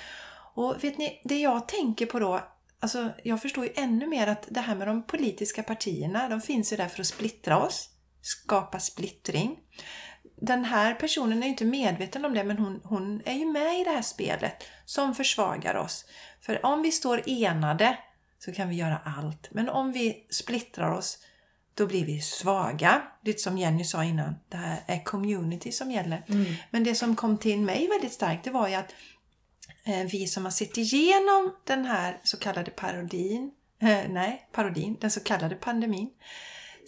Och vet ni, det jag tänker på då, alltså jag förstår ju ännu mer att det här med de politiska partierna, de finns ju där för att splittra oss, skapa splittring den här personen är ju inte medveten om det men hon, hon är ju med i det här spelet som försvagar oss. För om vi står enade så kan vi göra allt. Men om vi splittrar oss då blir vi svaga. Lite som Jenny sa innan, det här är community som gäller. Mm. Men det som kom till mig väldigt starkt det var ju att eh, vi som har sett igenom den här så kallade parodin, eh, nej, parodin, den så kallade pandemin,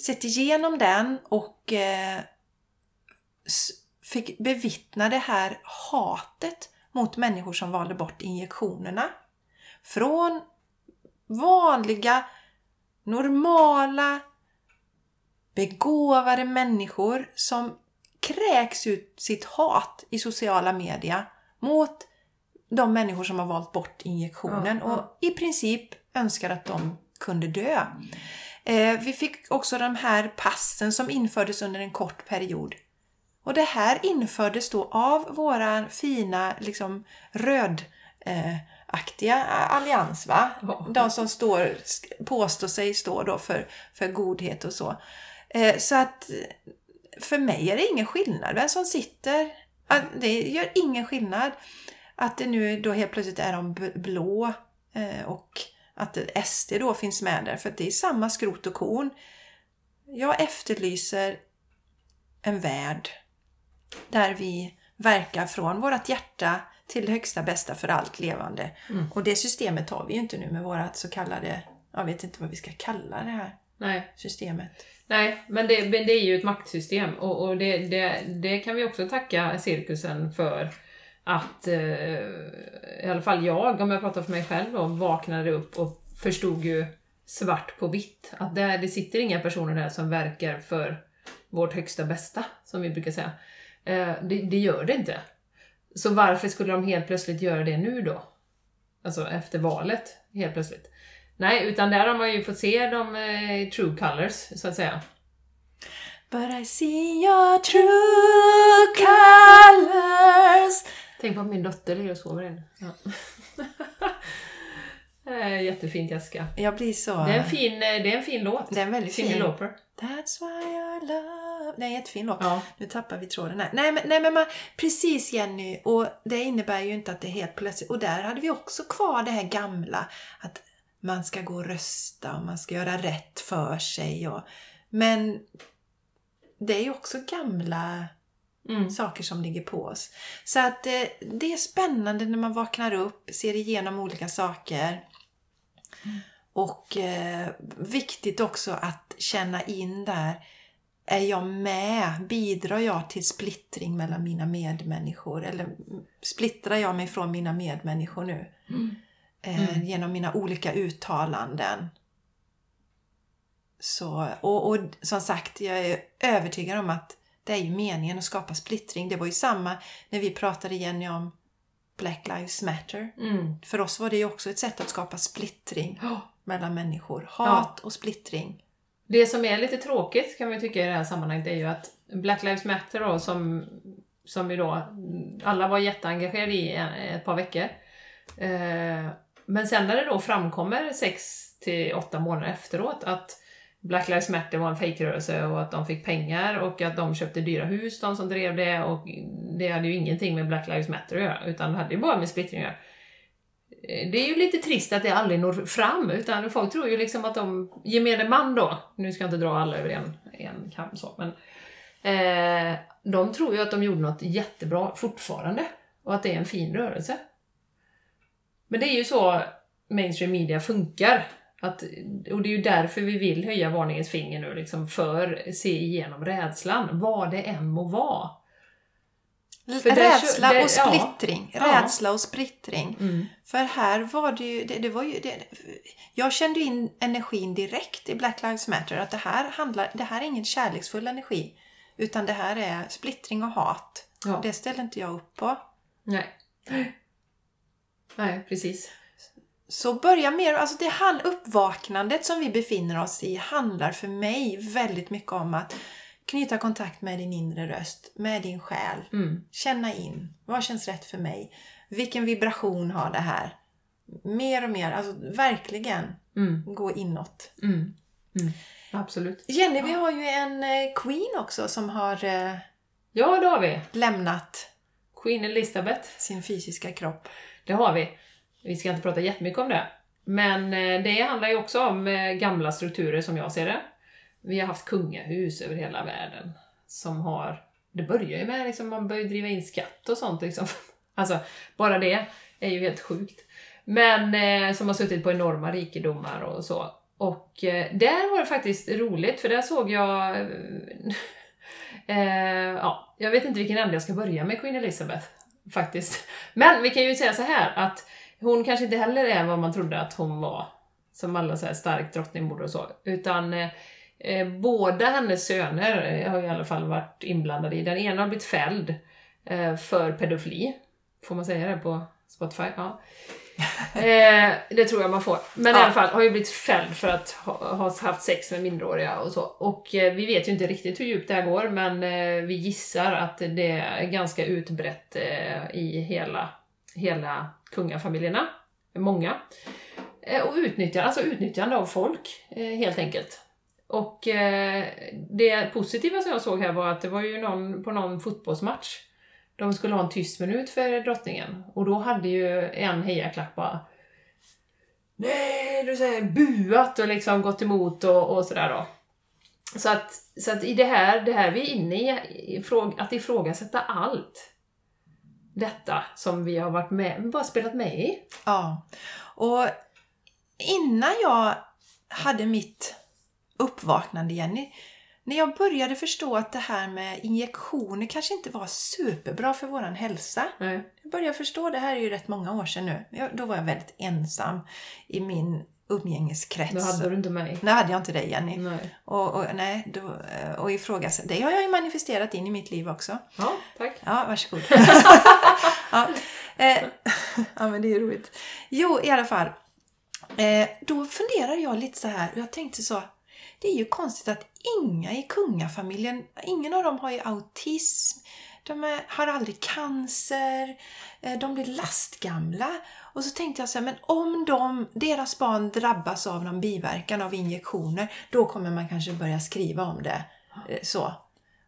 sett igenom den och eh, fick bevittna det här hatet mot människor som valde bort injektionerna. Från vanliga, normala, begåvade människor som kräks ut sitt hat i sociala media mot de människor som har valt bort injektionen ja, ja. och i princip önskar att de kunde dö. Eh, vi fick också de här passen som infördes under en kort period och det här infördes då av våra fina liksom rödaktiga eh, allians. Va? De som står, påstår sig stå då för, för godhet och så. Eh, så att för mig är det ingen skillnad vem som sitter. Det gör ingen skillnad att det nu då helt plötsligt är de blå eh, och att SD då finns med där. För det är samma skrot och korn. Jag efterlyser en värld där vi verkar från vårt hjärta till det högsta bästa för allt levande. Mm. Och det systemet har vi ju inte nu med vårat så kallade, jag vet inte vad vi ska kalla det här Nej. systemet. Nej, men det, det är ju ett maktsystem och, och det, det, det, kan vi också tacka cirkusen för att eh, i alla fall jag, om jag pratar för mig själv då, vaknade upp och förstod ju svart på vitt att där, det sitter inga personer där som verkar för vårt högsta bästa, som vi brukar säga. Eh, det, det, gör det inte. Så varför skulle de helt plötsligt göra det nu då? Alltså efter valet, helt plötsligt. Nej, utan där har man ju fått se de eh, true colors, så att säga. But I see your true colors Tänk på att min dotter ligger och sover inne. Ja. Jättefint Jessica. Jag blir så... Det är en fin, det är en fin låt. Det är en väldigt Cyndi fin. Lauper. That's why I love... Det är en jättefin låt. Ja. Nu tappar vi tråden här. Nej men, nej, men man, precis Jenny, och det innebär ju inte att det är helt plötsligt... Och där hade vi också kvar det här gamla, att man ska gå och rösta och man ska göra rätt för sig. Och, men det är ju också gamla mm. saker som ligger på oss. Så att eh, det är spännande när man vaknar upp, ser igenom olika saker. Mm. Och eh, viktigt också att känna in där, är jag med? Bidrar jag till splittring mellan mina medmänniskor? Eller splittrar jag mig från mina medmänniskor nu? Mm. Eh, mm. Genom mina olika uttalanden. Så, och, och som sagt, jag är övertygad om att det är ju meningen att skapa splittring. Det var ju samma när vi pratade Jenny om Black Lives Matter. Mm. För oss var det ju också ett sätt att skapa splittring oh. mellan människor. Hat ja. och splittring. Det som är lite tråkigt kan vi tycka i det här sammanhanget är ju att Black Lives Matter då, som, som ju då alla var jätteengagerade i ett par veckor. Eh, men sen när det då framkommer sex till åtta månader efteråt att Black Lives Matter var en fejkrörelse och att de fick pengar och att de köpte dyra hus, de som drev det och det hade ju ingenting med Black Lives Matter att göra utan det hade ju bara med splittring att göra. Eh, det är ju lite trist att det aldrig når fram utan folk tror ju liksom att de, gemene man då, nu ska jag inte dra alla över en, en kam så, men eh, de tror ju att de gjorde något jättebra fortfarande och att det är en fin rörelse. Men det är ju så mainstream media funkar. Att, och det är ju därför vi vill höja varningens finger nu, liksom, för se igenom rädslan, vad det än må vara. Rädsla där, och splittring. Ja. Rädsla och splittring. Mm. För här var det ju... Det, det var ju det, jag kände in energin direkt i Black Lives Matter. Att det här, handlar, det här är ingen kärleksfull energi. Utan det här är splittring och hat. Ja. Det ställer inte jag upp på. Nej. Nej, precis. Så börja mer, alltså det hand, uppvaknandet som vi befinner oss i handlar för mig väldigt mycket om att knyta kontakt med din inre röst, med din själ. Mm. Känna in, vad känns rätt för mig? Vilken vibration har det här? Mer och mer, alltså verkligen Mm. gå inåt. Mm. Mm. Absolut. Jenny, vi har ju en eh, Queen också som har eh, Ja, det har vi. lämnat Queen Elizabeth. sin fysiska kropp. Det har vi. Vi ska inte prata jättemycket om det. Men eh, det handlar ju också om eh, gamla strukturer som jag ser det. Vi har haft kungahus över hela världen som har... Det börjar ju med liksom, man börjar driva in skatt och sånt liksom. Alltså, bara det är ju helt sjukt. Men eh, som har suttit på enorma rikedomar och så. Och eh, där var det faktiskt roligt, för där såg jag... Eh, ja, jag vet inte vilken ände jag ska börja med Queen Elizabeth, faktiskt. Men vi kan ju säga så här att hon kanske inte heller är vad man trodde att hon var, som alla säger, stark drottningmoder och så, utan eh, eh båda hennes söner eh, har i alla fall varit inblandade i. Den ena har blivit fälld eh, för pedofili. Får man säga det på Spotify? Ja. Eh, det tror jag man får. Men i Ja. alla fall har ju blivit fälld för att ha, ha haft sex med minderåriga och så. Och eh, vi vet ju inte riktigt hur djupt det här går, men eh, vi gissar att det är ganska utbrett eh, i hela, hela kungafamiljerna. Många. Eh, och utnyttjande, alltså utnyttjande av folk, eh, helt enkelt. Och det positiva som jag såg här var att det var ju någon på någon fotbollsmatch de skulle ha en tyst minut för drottningen. Och då hade ju en hejaklack bara Nej, du säger buat och liksom gått emot och, och sådär då. Så att, så att i det här, det här vi är inne i, att ifrågasätta allt. Detta som vi har varit med, bara spelat med i. Ja. Och innan jag hade mitt uppvaknande, Jenny, när jag började förstå att det här med injektioner kanske inte var superbra för våran hälsa. Nej. Jag började förstå, det här är ju rätt många år sedan nu. Jag, då var jag väldigt ensam i min umgängeskrets. Då hade du inte mig. Nej, hade jag inte dig Jenny. Nej. Och, och, nej, då, eh, och ifrågasätta. Det har jag ju manifesterat in i mitt liv också. Ja, tack. Ja, varsågod. ja, eh, ja, men det är roligt. Jo, i alla fall. Eh, då funderar jag lite så här. och Jag tänkte så. Det är ju konstigt att inga i kungafamiljen, ingen av dem har ju autism. De är, har aldrig cancer. Eh, de blir lastgamla. Och så tänkte jag så här, men om de, deras barn drabbas av någon biverkan av injektioner, då kommer man kanske börja skriva om det. Eh, så.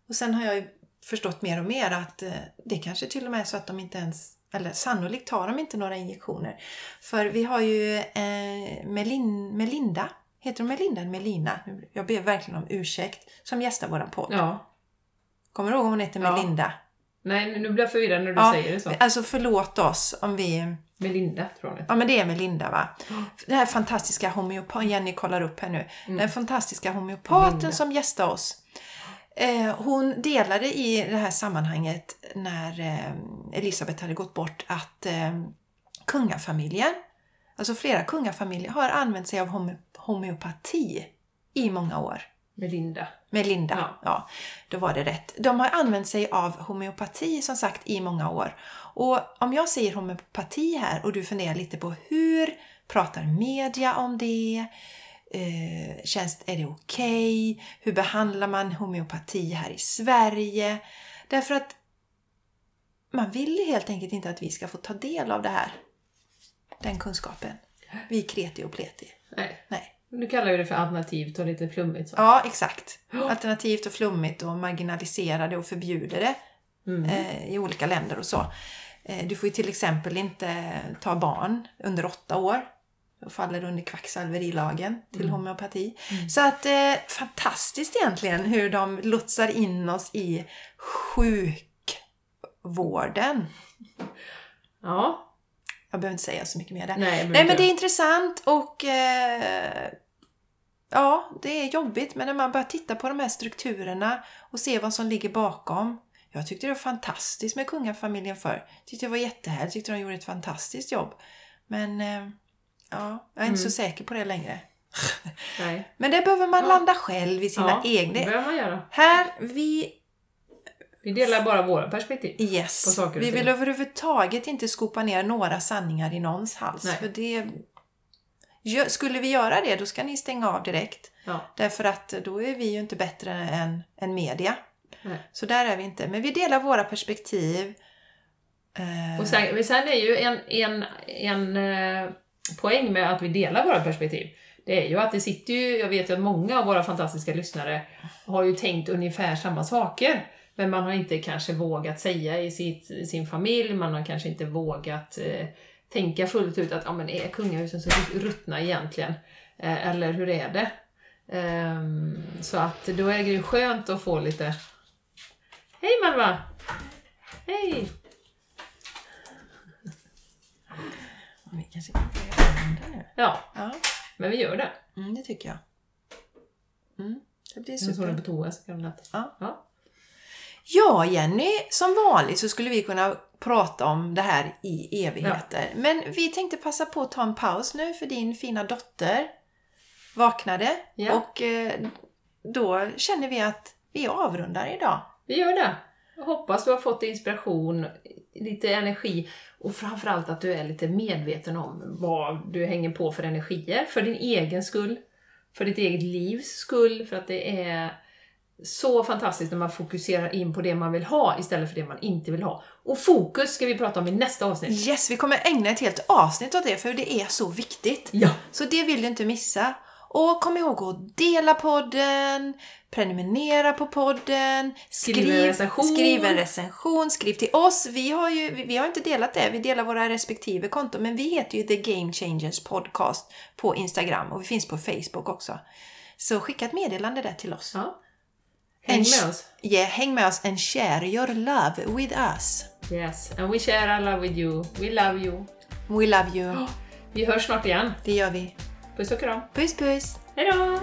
Och sen har jag ju förstått mer och mer att eh, det kanske till och med är så att de inte ens, eller sannolikt tar de inte några injektioner. För vi har ju eh, Melin, Melinda, heter hon Melinda eller Melina? Jag ber verkligen om ursäkt, som gästar våran podd. Ja. Kommer du ihåg hon heter Ja. Melinda? Nej, nu blir jag förvirrad när du Ja, säger det så. Alltså förlåt oss om vi... Melinda, tror jag. Ja men det är Melinda va? Den här fantastiska homeopaten, Jenny kollar upp här nu. Den fantastiska homeopaten Melinda. som gästade oss. Eh, hon delade i det här sammanhanget när eh, Elisabeth hade gått bort att eh, kungafamiljen, alltså flera kungafamiljer har använt sig av home- homeopati i många år. Melinda. Med Linda. Ja. Ja. då var det rätt. De har använt sig av homeopati som sagt i många år. Och om jag säger homeopati här och du funderar lite på hur pratar media om det? Eh, känns, är det okej? Hur behandlar man homeopati här i Sverige? Därför att man vill helt enkelt inte att vi ska få ta del av det här. Den kunskapen. Vi kreti och pleti. Nej. Nej. Nu kallar vi det för alternativt och lite flummigt så. Ja, exakt. Alternativt och flummigt och marginaliserade och förbjuder det Mm. eh, i olika länder och så. Eh, du får ju till exempel inte ta barn under åtta år. Då faller det under kvacksalverilagen till homeopati. Så att eh, fantastiskt egentligen hur de lotsar in oss i sjukvården. Ja. Jag behöver inte säga så mycket mer där. Nej, men, Nej men det är intressant och eh, ja, det är jobbigt men när man börjar titta på de här strukturerna och se vad som ligger bakom. Jag tyckte det var fantastiskt med kungafamiljen förr. Tyckte det var jättehärligt, tyckte de gjorde ett fantastiskt jobb. Men eh, ja, jag är inte så säker på det längre. Nej. Men det behöver man Ja. landa själv i sina ja, egna... Här, vi Vi delar bara våra perspektiv. på Yes. saker och Vi vill överhuvudtaget inte skopa ner några sanningar i någons hals. Nej. För det... Skulle vi göra det, då ska ni stänga av direkt. Ja. Därför att då är vi ju inte bättre än, än media. Nej. Så där är vi inte. Men vi delar våra perspektiv. Eh, Och sen, sen är ju en, en, en eh, poäng med att vi delar våra perspektiv. Det är ju att det sitter ju, jag vet ju att många av våra fantastiska lyssnare har ju tänkt ungefär samma saker. Men man har inte kanske vågat säga i, sitt, i sin familj, man har kanske inte vågat eh, tänka fullt ut att ja, men är kungahusen så ruttna egentligen? Eh, eller hur är det? Ehm, så att då är det ju skönt att få lite Hej Malva! Hej! Vi kanske kan börja använda nu. Ja, Ja, men vi gör det. mm, det tycker jag. Mm, det blir Jag såg den super. på toa så kan jag Ja. ja. Ja, Jenny, som vanligt så skulle vi kunna prata om det här i evigheter. Men vi tänkte passa på att ta en paus nu för din fina dotter vaknade. Ja. Och eh, då känner vi att vi avrundar idag. Vi gör det. Jag hoppas du har fått inspiration, lite energi och framförallt att du är lite medveten om vad du hänger på för energier. För din egen skull, för ditt eget livs skull, för att det är så fantastiskt när man fokuserar in på det man vill ha istället för det man inte vill ha. Och fokus ska vi prata om i nästa avsnitt. Yes, vi kommer ägna ett helt avsnitt åt det för det är så viktigt. Ja! Så det vill du inte missa. Och kom ihåg att dela podden, prenumerera på podden, Skriv en recension. skriv en recension, skriv till oss. Vi har ju vi, vi har inte delat det, vi delar våra respektive konton, men vi heter ju The Game Changers Podcast på Instagram och vi finns på Facebook också. Så skicka ett meddelande där till oss. ja. Häng med oss. Yeah, häng med oss and share your love with us. Yes, and we share our love with you. We love you. We love you. Vi hörs snart igen. Det gör vi. Puss och kram. Puss puss! Hejdå!